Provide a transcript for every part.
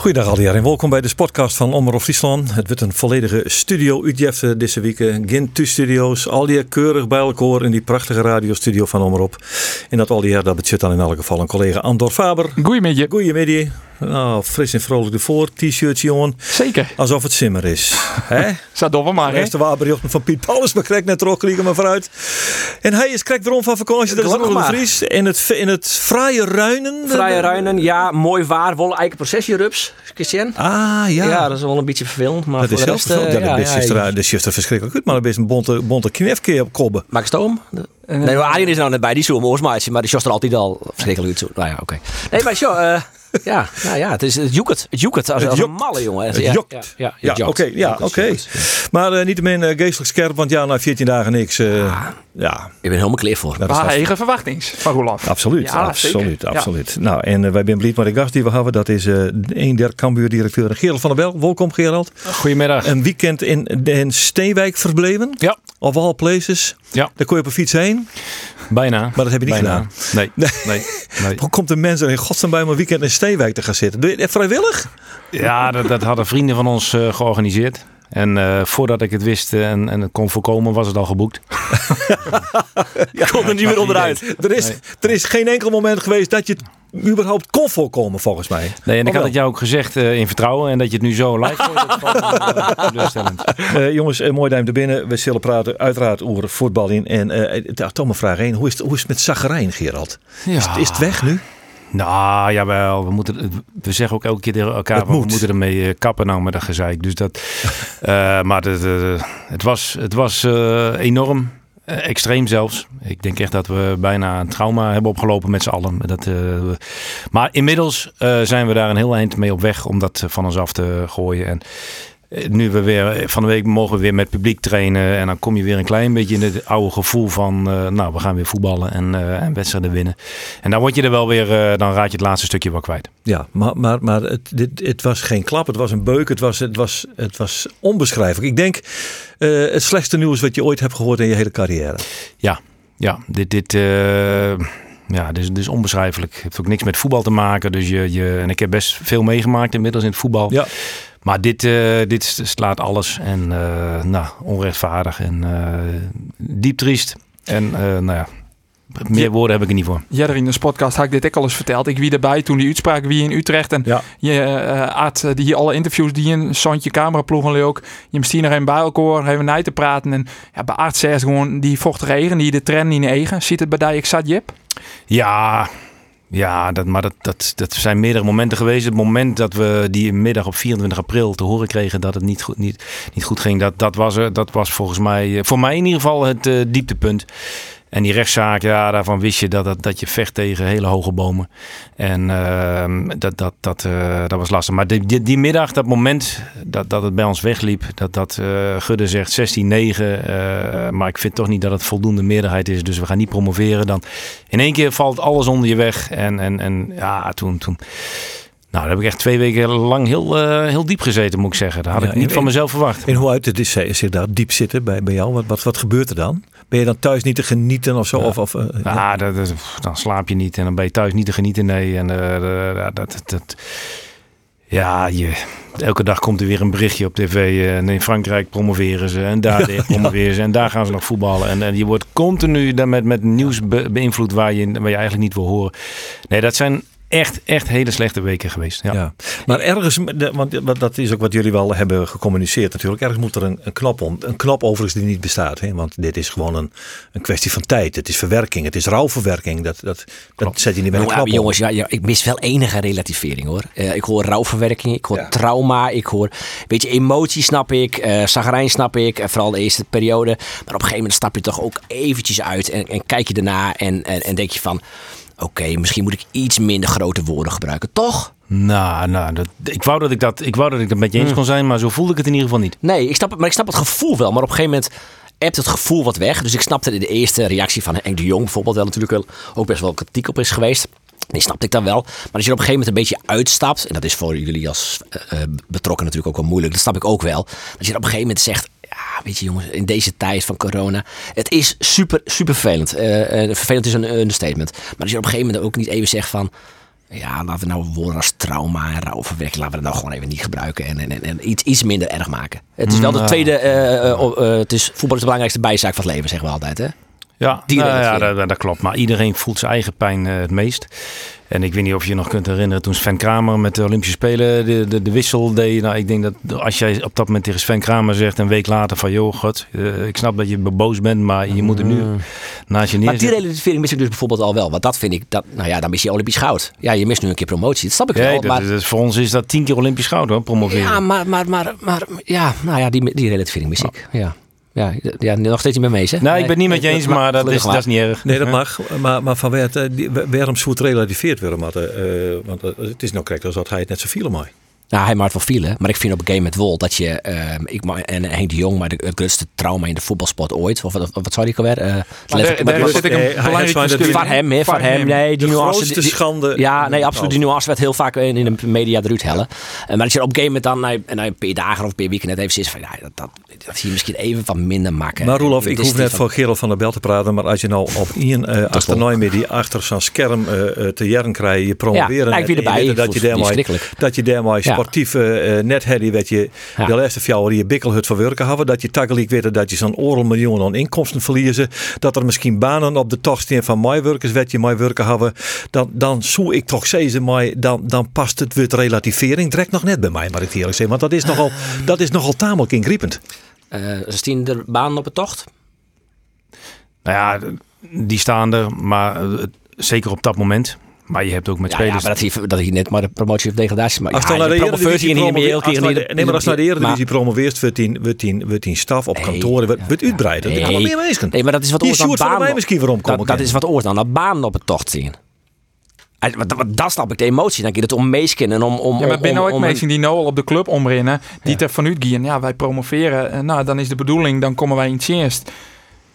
Goedendag Aldier en welkom bij de podcast van Omroep Friesland. Het wordt een volledige studio uitjefte deze week. Geen studio's, Aldier keurig bij elkaar in die prachtige radiostudio van Omroep. En dat Aldier, dat bezit dan in elk geval een collega Andor Faber. Goedemiddag. Goedemiddag. Nou, fris en vrolijk ervoor, t-shirtje jongen. Zeker. Alsof het simmer is. Hè? Zat door maar, De hè? eerste wapenberichten van Piet Paulus, maar krijg net terug, maar vooruit. En hij is krek erom van vakantie, dat is de maar. Vries. In het, in het fraaie Ruinen. Vrije ruinen, ja, mooi waar. Wollen eiken processierups, Christian. Ah, ja. Ja. dat is wel een beetje vervelend. Maar Dat voor is de zelfs rest, ja, eh, dat is ja, juist- dat is er verschrikkelijk goed, maar dat is een bonte, bonte knefkeer op kobben. Maak stoom? Nee, maar Arjen is nou net bij, die zo'n oorsmaatje, maar die shost er altijd al verschrikkelijk. Zo. Nou ja, oké. Nee, maar zo, eh, ja, nou ja, het is het joekert. Het joekert als, Het als een malle, jongen. Het ja, jokt. Ja, ja, oké, ja, oké. Maar eh, niet meer geestelijk scherp, want ja, na 14 dagen niks. eh, ja, Ik ben helemaal klaar voor. dat is Maar eigen verwachtings van Roeland. Absoluut, Ja, absoluut, zeker. absoluut. Nou, en eh, wij zijn blij met de gast die we hebben. Dat is eh een der Cambuur-directeur Gerald van der Bel. Welkom Gerald. Goedemiddag. Een weekend in Den Steenwijk verbleven. Ja. Of all places. Ja. Daar kon je op een fiets heen. Bijna. Maar dat heb je niet Bijna. gedaan. Nee. nee. nee. Hoe komt de mensen in godsnaam bij een weekend in Steenwijk te gaan zitten? Doe je het vrijwillig? Ja, dat, dat hadden vrienden van ons eh, georganiseerd. En eh, voordat ik het wist eh, en, en het kon voorkomen, was het al geboekt. Ik kon er niet meer onderuit. Er is, er is geen enkel moment geweest dat je het überhaupt kon voorkomen, volgens mij. Nee, en ik had het jou ook gezegd eh, in vertrouwen. En dat je het nu zo live hoort, eh. Eh, jongens, eh, mooi duim er binnen. We zullen praten uiteraard over voetbal in. En eh daar toch maar vraag 1. Hoe is het, hoe is het met Zagarijn, Gerald? Is, het- is het weg nu? Nou, jawel. We, moeten, we zeggen ook elke keer tegen elkaar, we moet. moeten ermee eh, kappen nou met dat gezeik. Dus dat, eh, maar het, het, het was, het was eh, enorm. eh, extreem zelfs. Ik denk echt dat we bijna een trauma hebben opgelopen met z'n allen. Dat, eh, we- maar inmiddels eh, zijn we daar een heel eind mee op weg om dat van ons af te gooien. En eh, nu we weer van de week mogen we weer met publiek trainen. En dan kom je weer een klein beetje in het oude gevoel van, eh, nou, we gaan weer voetballen en, eh, en wedstrijden winnen. En dan word je er wel weer, eh, dan raad je het laatste stukje wel kwijt. Ja, maar, maar, maar het, dit, het was geen klap. Het was een beuk. Het was, het was, het was onbeschrijfelijk. Ik denk eh, het slechtste nieuws wat je ooit hebt gehoord in je hele carrière. Ja, ja dit, dit, eh, ja, dit, is, dit is onbeschrijfelijk. Het heeft ook niks met voetbal te maken. Dus je, je, en ik heb best veel meegemaakt inmiddels in het voetbal. Ja. Maar dit, eh, dit slaat alles. En eh, nou, onrechtvaardig en eh, diep triest. En nou ja, meer woorden heb ik er niet voor. Jij in de podcast had ik dit ook al eens verteld. Ik wie erbij toen die uitspraak wie in Utrecht. En Ja. je uh, Art, die hier alle interviews die in Santje cameraploegen ook. Je moest hier nog even bij elkaar even na te praten. En ja, bij Art zegt gewoon die vochtige eigen, die de trend in eigen. Ziet het bij die ik zat Jip? Ja, ja maar dat, dat, dat zijn meerdere momenten geweest. Het moment dat we die middag op 24 april te horen kregen dat het niet goed, niet, niet goed ging, dat, dat, was, er- dat was volgens mij, eh, voor mij in ieder geval het eh, dieptepunt. En die rechtszaak, ja, daarvan wist je dat, dat, dat je vecht tegen hele hoge bomen. En ehm, dat, dat, dat, eh, dat was lastig. Maar die, die, die middag, dat moment dat, dat het bij ons wegliep, dat, dat eh, Gudde zegt 16-9. eh, maar ik vind toch niet dat het voldoende meerderheid is. Dus we gaan niet promoveren. Dan in één keer valt alles onder je weg. En, en, en ja, toen, toen. Nou, daar heb ik echt twee weken lang heel, eh, heel diep gezeten, moet ik zeggen. Dat had Ja, ik niet en- van mezelf verwacht. En hoe uit het is, eh, zit daar diep zitten bij, bij jou? Wat, wat, wat gebeurt er dan? Ben je dan thuis niet te genieten of zo? Of, of, eh, ja. Ja, dat, dat- dan slaap je niet en dan ben je thuis niet te genieten. Nee, en dat, dat, dat, ja, je, elke dag komt er weer een berichtje op tv. En in Frankrijk promoveren ze en daar weer promoveren ze en daar gaan ze nog voetballen. En, en je wordt continu dan met, met nieuws be- beïnvloed waar je, waar je eigenlijk niet wil horen. Nee, dat zijn echt, echt hele slechte weken geweest. Ja. Ja. Maar ergens, want dat is ook wat jullie wel hebben gecommuniceerd natuurlijk. Ergens moet er een, een knop om. Een knop overigens die niet bestaat. Hè? Want dit is gewoon een, een kwestie van tijd. Het is verwerking. Het is rouwverwerking. Dat, dat, dat zet je niet met een Ja, knop jongens, ja, ja, ik mis wel enige relativering hoor. Eh, ik hoor rouwverwerking, ik hoor trauma, ik hoor, weet je, emotie snap ik, eh zagrijn snap ik, en vooral de eerste periode. Maar op een gegeven moment stap je toch ook eventjes uit en, en kijk je erna en, en, en denk je van, oké, misschien moet ik iets minder grote woorden gebruiken, toch? Nou, nou dat, ik, wou dat ik, dat, ik wou dat ik dat met je eens kon zijn, maar zo voelde ik het in ieder geval niet. Nee, ik snap het, maar ik snap het gevoel wel. Maar op een gegeven moment, hebt het gevoel wat weg. Dus ik snapte de eerste reactie van Henk de Jong bijvoorbeeld wel natuurlijk wel, ook best wel kritiek op is geweest. Die snapte ik dan wel. Maar als je er op een gegeven moment een beetje uitstapt, en dat is voor jullie als uh, betrokken natuurlijk ook wel moeilijk, dat snap ik ook wel. Als je er op een gegeven moment zegt, ja, weet je jongens, in deze tijd van corona, het is super, super vervelend. Uh, vervelend is een understatement. Maar als je op een gegeven moment ook niet even zegt van, ja, laten we nou woorden als trauma en rouwverwerking, laten we dat nou gewoon even niet gebruiken en, en, en iets, iets minder erg maken. Het is wel de mm, tweede, uh, het is voetbal is de belangrijkste bijzaak van het leven, zeggen we altijd hè. Ja, nou, ja dat, dat, klopt. Maar iedereen voelt zijn eigen pijn het meest. En ik weet niet of je je nog kunt herinneren toen Sven Kramer met de Olympische Spelen de, de, de wissel deed. Nou, ik denk dat als jij op dat moment tegen Sven Kramer zegt een week later van joh, god, uh, ik snap dat je boos bent, maar je moet er nu mm. naast je neer. Maar die relativering mis ik dus bijvoorbeeld al wel. Want dat vind ik, dat, nou ja, dan mis je Olympisch goud. Ja, je mist nu een keer promotie. Dat snap ik wel. maar... Dat, voor ons is dat tien keer Olympisch goud hoor, promoveren. Ja, maar, maar, maar, maar ja, nou ja, die, die relativering mis ik. Ja. Ja, ja, nog steeds niet mee eens. Hè? Nou, ik ben niet met je eens, maar dat is, dat is niet erg. Nee, dat mag. Maar, maar van waar, waarom zou het relativeerd worden? Uh, want het is nou correct als dat hij het net zo viel mooi. Nou, hij maakt wel vielen. Maar ik vind op een game met Wol dat je... Uh, ik, en Henk de Jong, maar de, het grootste trauma in de voetbalsport ooit. Of wat, wat zou die alweer? Uh, van hem, hè, van hem. Nee, die de grootste schande. Ja, nee, absoluut. Die nuance werd heel vaak in, in de media eruit hellen. Uh, maar als je op een game met dan... En een paar dagen of een paar weken net even zit van... Ja, dat, dat, dat zie je misschien even van minder maken. Maar Roelof, ik hoef net voor Gerald van der Bel te praten. Maar als je nou op één uh, die achter zo'n scherm te jaren krijgt, je promoveren. Ja, ik erbij. Dat je daarmee sportief uh, net hadden, dat je ja. de laatste vier je bikkelhut van werken hebben. Dat je takkelijk weet dat je zo'n oorlog miljoen aan inkomsten verliezen. Dat er misschien banen op de tocht staan van mijwerkers, wat je mij werken hebben. Dan, dan zou ik toch zeggen, maar dan, dan past het weer relativering direct nog net bij mij, maar ik eerlijk zeg. Want dat is nogal, dat is nogal tamelijk ingriepend. Uh, staan er banen op de tocht? Nou ja, die staan er, maar uh, zeker op dat moment. Maar je hebt ook met ja, spelers... Ja, maar dat, hij, dat hij net maar de promotie of degradatie... Maar als ja, naar de Eredivisie niet meer... Als naar, nee, maar als naar de Eredivisie promoveert... wordt die, wordt die, wordt die staf op kantoren wordt, wordt uitbreiden. Nee, kan meer mensen. Nee, maar dat is wat oors dan baan... misschien waarom komen. Dat, dat is wat oors dan dat baan op het tocht zien. Dat snap ik de emotie. Dan je het om meesken en om, om. Ja, maar binnen ook mensen die nou al op de club omrennen, die ja. er vanuit gaan. Ja, wij promoveren. Nou, dan is de bedoeling, dan komen wij in het eerst.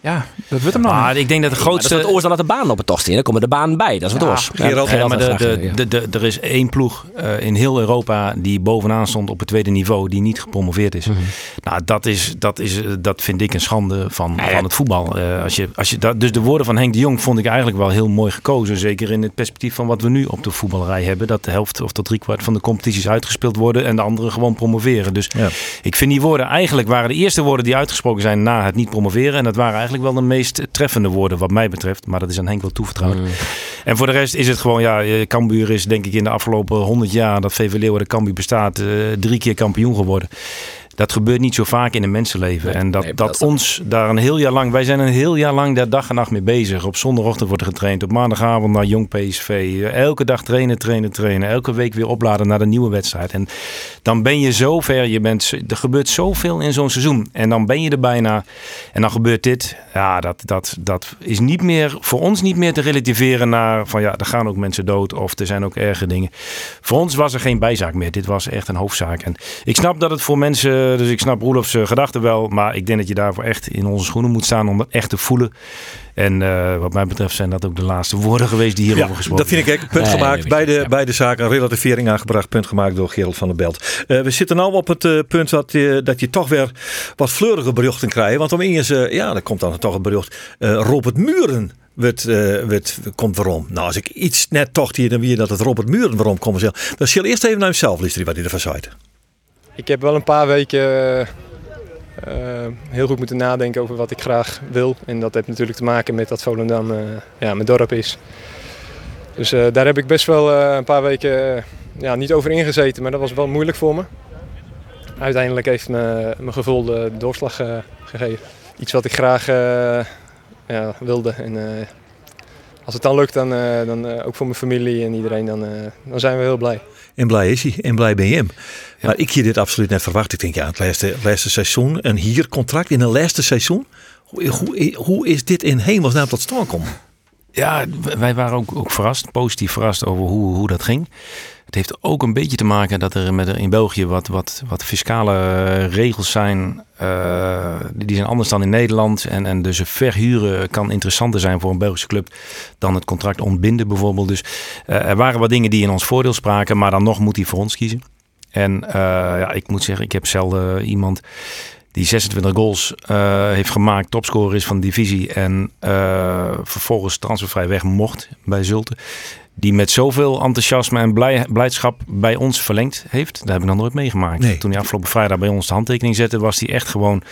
Ja, dat wordt hem nog. Maar ik denk dat de grootste. dat is het oors dan dat de baan op het tocht in. Dan komen de baan bij. Dat is wat oors. Ja, maar de, de, de, er is één ploeg uh, in heel Europa die bovenaan stond op het tweede niveau, die niet gepromoveerd is. Mm -hmm. Nou, dat is, dat is, dat vind ik een schande van, van het voetbal. Uh, als je, als je dat, dus de woorden van Henk de Jong vond ik eigenlijk wel heel mooi gekozen. Zeker in het perspectief van wat we nu op de voetballerij hebben. Dat de helft of tot driekwart van de competities uitgespeeld worden en de anderen gewoon promoveren. Dus ja. ik vind die woorden eigenlijk waren de eerste woorden die uitgesproken zijn na het niet promoveren. En dat waren eigenlijk wel de meest treffende woorden wat mij betreft. Maar dat is aan Henk wel toevertrouwd. Mm. En voor de rest is het gewoon, ja, eh, Cambuur is denk ik in de afgelopen 100 jaar dat VV Leeuwarden Cambuur bestaat, uh, drie keer kampioen geworden. Dat gebeurt niet zo vaak in een mensenleven. en dat, dat, ons daar een heel jaar lang... Wij zijn een heel jaar lang daar dag en nacht mee bezig. Op zondagochtend wordt er getraind. Op maandagavond naar Jong PSV. Elke dag trainen, trainen, trainen. Elke week weer opladen naar de nieuwe wedstrijd. En dan ben je zo ver. Je bent, er gebeurt zoveel in zo'n seizoen. En dan ben je er bijna. En dan gebeurt dit. Ja, dat, dat, dat is niet meer... Voor ons niet meer te relativeren naar... Van ja, er gaan ook mensen dood. Of er zijn ook erge dingen. Voor ons was er geen bijzaak meer. Dit was echt een hoofdzaak. En ik snap dat het voor mensen dus ik snap Roelofs uh, gedachten wel. Maar ik denk dat je daarvoor echt in onze schoenen moet staan om dat echt te voelen. En uh, wat mij betreft zijn dat ook de laatste woorden geweest die hierover ja, gesproken Dat vind ik echt. Punt gemaakt. bij, de, bij de zaak een relativering aangebracht. Punt gemaakt door Gerald van der Belt. Uh, we zitten nu op het punt dat, dat je toch weer wat fleurige berichten krijgt. Want om eens, ja, er komt dan toch een bericht. Robert Muren komt waarom. Nou, als ik iets net toch hier dan weer dat het Robert Muren waarom komt. Dan zal eerst even naar hemzelf luisteren wat hij ervan zei. Ik heb wel een paar weken uh, heel goed moeten nadenken over wat ik graag wil. En dat heeft natuurlijk te maken met dat Volendam uh, ja, mijn dorp is. Dus daar heb ik best wel een paar weken ja, niet over ingezeten, maar dat was wel moeilijk voor me. Uiteindelijk heeft mijn gevoel de doorslag gegeven. Iets wat ik graag ja, wilde. En, als het dan lukt, dan, dan ook voor mijn familie en iedereen, dan, dan zijn we heel blij. En blij is hij. En blij ben je hem. Maar ik hier dit absoluut net verwacht. Ik denk, ja, het laatste, laatste seizoen. Een hier contract in een laatste seizoen. Hoe, hoe, hoe is dit in hemelsnaam tot stand komen? Ja, wij waren ook, ook verrast, positief verrast over hoe, hoe dat ging. Het heeft ook een beetje te maken dat er met, in België wat, wat, wat fiscale eh, regels zijn. Uh, die zijn anders dan in Nederland. En, en dus verhuren kan interessanter zijn voor een Belgische club dan het contract ontbinden bijvoorbeeld. Dus uh, er waren wat dingen die in ons voordeel spraken, maar dan nog moet hij voor ons kiezen. En ja, ik moet zeggen, ik heb zelden iemand die 26 goals uh, heeft gemaakt, topscorer is van de divisie en uh, vervolgens transfervrij weg mocht bij Zulte. Die met zoveel enthousiasme en blij, blijdschap bij ons verlengd heeft. Dat heb ik nog nooit meegemaakt. Nee. Toen hij afgelopen vrijdag bij ons de handtekening zette, was hij echt gewoon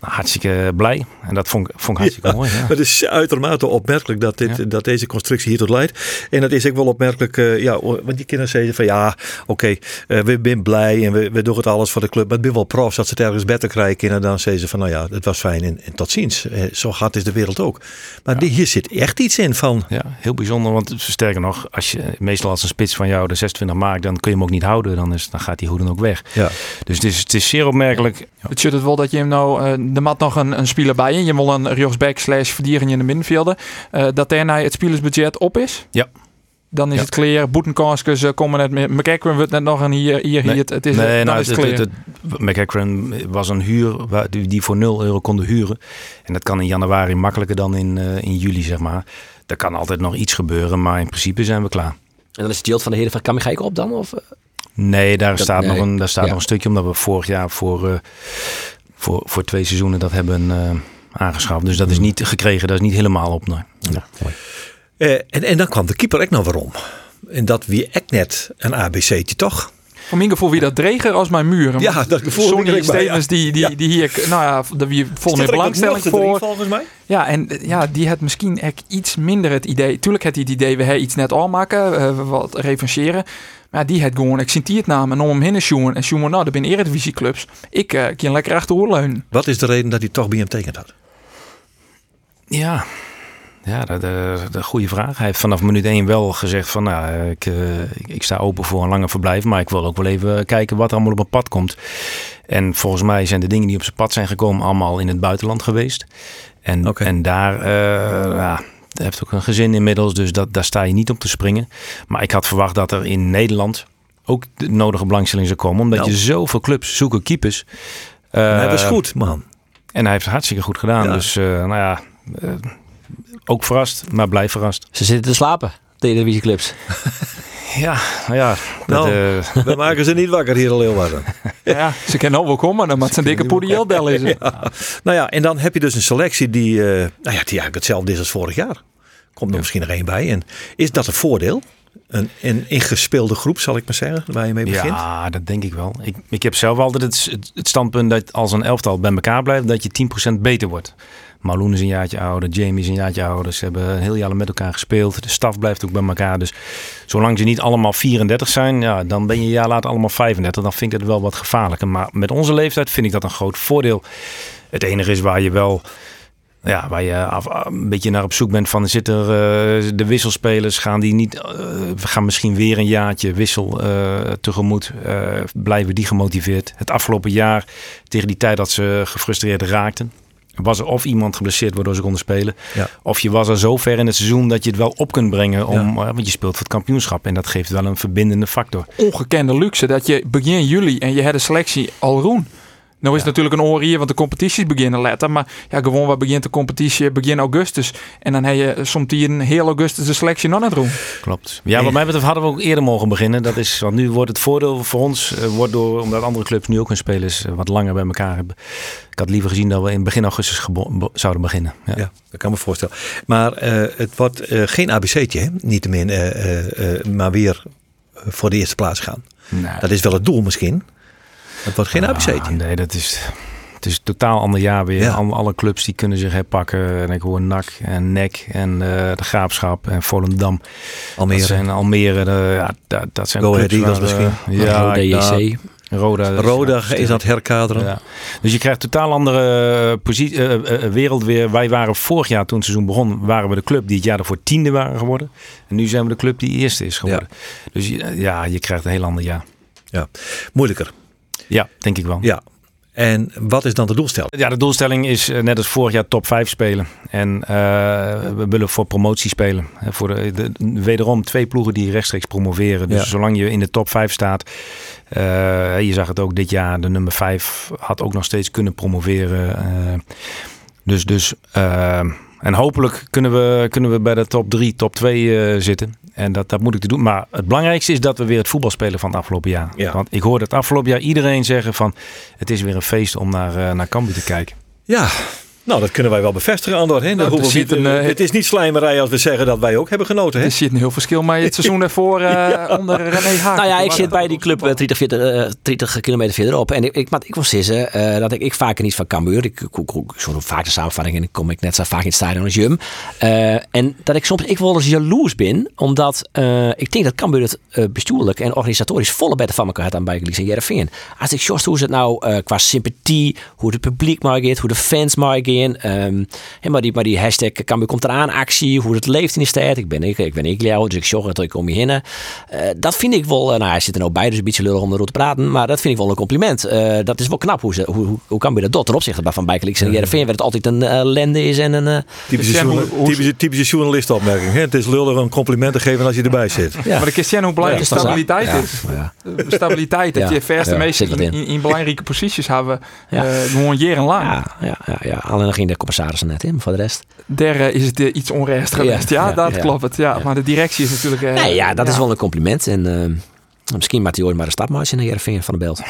nou, hartstikke blij. En dat vond, vond ik hartstikke mooi. Ja. Het is uitermate opmerkelijk dat, dit, dat deze constructie hiertoe leidt. En dat is ook wel opmerkelijk. Uh, ja, want die kinderen zeggen van ja, oké, okay, uh, we zijn blij en we, we doen het alles voor de club. Maar het ben wel profs dat ze het ergens beter krijgen. En dan zeggen ze van nou ja, het was fijn en, en tot ziens. Uh, zo hard is de wereld ook. Maar ja. die, hier zit echt iets in van. Ja, heel bijzonder. Want sterker nog, als je meestal als een spits van jou de 26 maakt, dan kun je hem ook niet houden. Dan, is, dan gaat die hoeden ook weg. Ja. Dus het is, het is zeer opmerkelijk. Het zit het wel dat je hem nou de mat nog een, een speler bij je. Je wil een rechtsback slash verdiering in de middenvelden. Uh, dat daarna het spelersbudget op is. Ja. Dan is ja. het clear. Boetenkanskes uh, komen net met. McEachran wordt net nog een hier. hier, nee. hier het, is, nee, dan nou, is het, het, het, het McEachran was een huur waar, die, die voor 0 euro konden huren. En dat kan in januari makkelijker dan in, uh, in juli, zeg maar. Er kan altijd nog iets gebeuren, maar in principe zijn we klaar. En dan is het deel van de heren van Kamigijk op dan? Of? Nee, daar dat, staat, nee. Nog, een, daar staat ja. nog een stukje omdat we vorig jaar voor, uh, voor, voor twee seizoenen dat hebben uh, aangeschaft. Dus dat is niet gekregen, dat is niet helemaal op. Nee. Ja, uh, en, en dan kwam de keeper ook nog waarom. En dat wie echt net een ABC'tje toch? Van mijn gevoel wie dat dreger als mijn muur. Ja, dat gevoel Sonny Stevens die, die, ja. die hier, nou ja, daar wie volgens mij belangstelling voor. volgens mij. Ja, en ja, die had misschien echt iets minder het idee. Tuurlijk had hij het idee, we hebben iets net al maken, uh, wat revancheren. Maar die had gewoon, ik zie het naam en om hem heen en Sjoen. En Sjoen, nou, dat zijn eredivisieclubs. Ik uh, kan lekker achteroor leunen. Wat is de reden dat hij toch bij hem tekend had? Ja, ja, dat is een goede vraag. Hij heeft vanaf minuut 1 wel gezegd van nou, ik, uh, ik sta open voor een lange verblijf, maar ik wil ook wel even kijken wat er allemaal op mijn pad komt. En volgens mij zijn de dingen die op zijn pad zijn gekomen allemaal in het buitenland geweest. En, okay. en daar, uh, ja, hij heeft ook een gezin inmiddels, dus dat, daar sta je niet op te springen. Maar ik had verwacht dat er in Nederland ook de nodige belangstelling zou komen, omdat nou. je zoveel clubs zoeken keepers. Uh, hij was goed, man. En hij heeft het hartstikke goed gedaan. Ja. Dus nou ja, ook verrast, maar blij verrast. Ze zitten te slapen, de televisieclubs. ja, nou ja. Dat, nou, uh... we maken ze niet wakker hier al heel wat. ja, ze kunnen ook wel komen, dan ze een dikke poediel is. ja. Nou ja, en dan heb je dus een selectie die, uh, nou ja, die eigenlijk hetzelfde is als vorig jaar. Komt er ja. misschien nog één bij. En is dat een voordeel? Een, een ingespeelde groep, zal ik maar zeggen, waar je mee begint? Ja, dat denk ik wel. Ik, ik heb zelf altijd het, het, het standpunt dat als een elftal bij elkaar blijft, dat je 10% beter wordt. Marloen is een jaartje ouder, Jamie is een jaartje ouder. Ze hebben een heel jaar met elkaar gespeeld. De staf blijft ook bij elkaar. Dus zolang ze niet allemaal 34 zijn, ja, dan ben je een jaar later allemaal 35. Dan vind ik het wel wat gevaarlijker. Maar met onze leeftijd vind ik dat een groot voordeel. Het enige is waar je wel ja, waar je een beetje naar op zoek bent van zit er uh, de wisselspelers gaan die niet uh, gaan misschien weer een jaartje wissel uh, tegemoet blijven die gemotiveerd het afgelopen jaar tegen die tijd dat ze gefrustreerd raakten was er of iemand geblesseerd waardoor ze konden spelen. Ja. Of je was er zo ver in het seizoen dat je het wel op kunt brengen. Om, ja. Want je speelt voor het kampioenschap. En dat geeft wel een verbindende factor. Ongekende luxe dat je begin juli en je hebt de selectie al roen. Nou is ja. het natuurlijk een oor hier, want de competities beginnen later. Maar ja, gewoon waar begint de competitie begin augustus. En dan heb je soms hier een heel augustus de selectie nog net doen. Klopt. Ja, wat mij betreft hadden we ook eerder mogen beginnen. Dat is, want nu wordt het voordeel voor ons, uh, wordt door, omdat andere clubs nu ook hun spelers uh, wat langer bij elkaar hebben. Ik had liever gezien dat we in begin augustus be zouden beginnen. Ja. ja. dat kan me voorstellen. Maar uh, het wordt geen ABC'tje, niet min, maar weer voor de eerste plaats gaan. Nee. Dat is wel het doel misschien. Het wordt geen ABC'tje. Ah, nee, dat is, het is een totaal ander jaar weer. Ja. Alle, clubs die kunnen zich herpakken. En ik hoor NAC en NEC en uh, de Graafschap en Volendam. Almere. Dat zijn Almere. De, ja, dat, dat zijn Go Ahead Eagles misschien. Ja, DJC. Roda, Roda is dat herkaderen. Ja. Dus je krijgt totaal andere positie, uh, uh, wereld weer. Wij waren vorig jaar, toen het seizoen begon, waren we de club die het jaar ervoor tiende waren geworden. En nu zijn we de club die eerste is geworden. Ja. Dus ja, je krijgt een heel ander jaar. Ja, moeilijker. Ja, denk ik wel. Ja. En wat is dan de doelstelling? Ja, de doelstelling is eh, net als vorig jaar top 5 spelen. En uh, we willen voor promotie spelen. Voor de, de, wederom twee ploegen die rechtstreeks promoveren. Dus Ja. zolang je in de top 5 staat. eh, je zag het ook dit jaar. De nummer 5 had ook nog steeds kunnen promoveren. eh. dus dus eh, en hopelijk kunnen we, kunnen we bij de top 3, top 2 eh, zitten. En dat, dat moet ik te doen. Maar het belangrijkste is dat we weer het voetbal spelen van het afgelopen jaar. Ja. Want ik hoorde het afgelopen jaar iedereen zeggen van... het is weer een feest om naar, eh, naar Cambuur te kijken. Ja, nou dat kunnen wij wel bevestigen, Andor. Hè? Dat Nou, er niet- een, eh, het is niet slijmerij als we zeggen dat wij ook hebben genoten. Hè? Er zit een heel verschil met het seizoen daarvoor eh, onder René Haak. Nou ja, ik zit bij die club eh, 30, 40, eh, 30 kilometer verderop. En ik, ik, maar ik wil zeggen eh, dat ik, ik vaker niet van Cambuur. Ik, ik, ik, ik zo'n vaak de samenvatting en dan kom ik net zo vaak in het stadion als Jum. Eh, en dat ik soms ik wel eens jaloers ben. Omdat eh, ik denk dat Cambuur het eh, bestuurlijk en organisatorisch volle beter van elkaar had dan bij Glees en Jereveen. Als ik zocht hoe ze het nou eh, qua sympathie, hoe het publiek maar gaat, hoe de fans maar ehm, hè, maar, die, maar die hashtag Cambuur komt eraan actie, hoe het leeft in de stad. Ik ben ik, ik ben ik jou, dus ik zorg dat ik om je heen. Eh, dat vind ik wel, eh, nou hij zit er nou bij, dus een beetje lullig om erover te praten. Maar dat vind ik wel een compliment. Eh, dat is wel knap hoe, ze, hoe, hoe, hoe Cambuur dat doet ten opzichte van Bijkelijks en Jereveen. Waar het altijd een eh, ellende is en een... eh, Typische, typische, typische journalistenopmerking. Hè? Het is lullig om complimenten te geven als je erbij zit. ja. Maar de Christian hoe belangrijk Ja, stabiliteit is. Ja, Stabiliteit, dat Ja, je verste ja, meesten in, in. in, in belangrijke posities hebben. Ja. eh, gewoon jarenlang. Ja, ja, ja, ja. Dan ging de commissarissen net in, voor de rest. Daar eh, is het eh, iets Ja, geweest. Ja, ja, dat ja. klopt. Ja. Ja. Maar de directie is natuurlijk... eh, nee, ja, dat is wel een compliment. En eh, misschien maakt hij ooit maar een stapmaatje naar Jereveen van de Belt.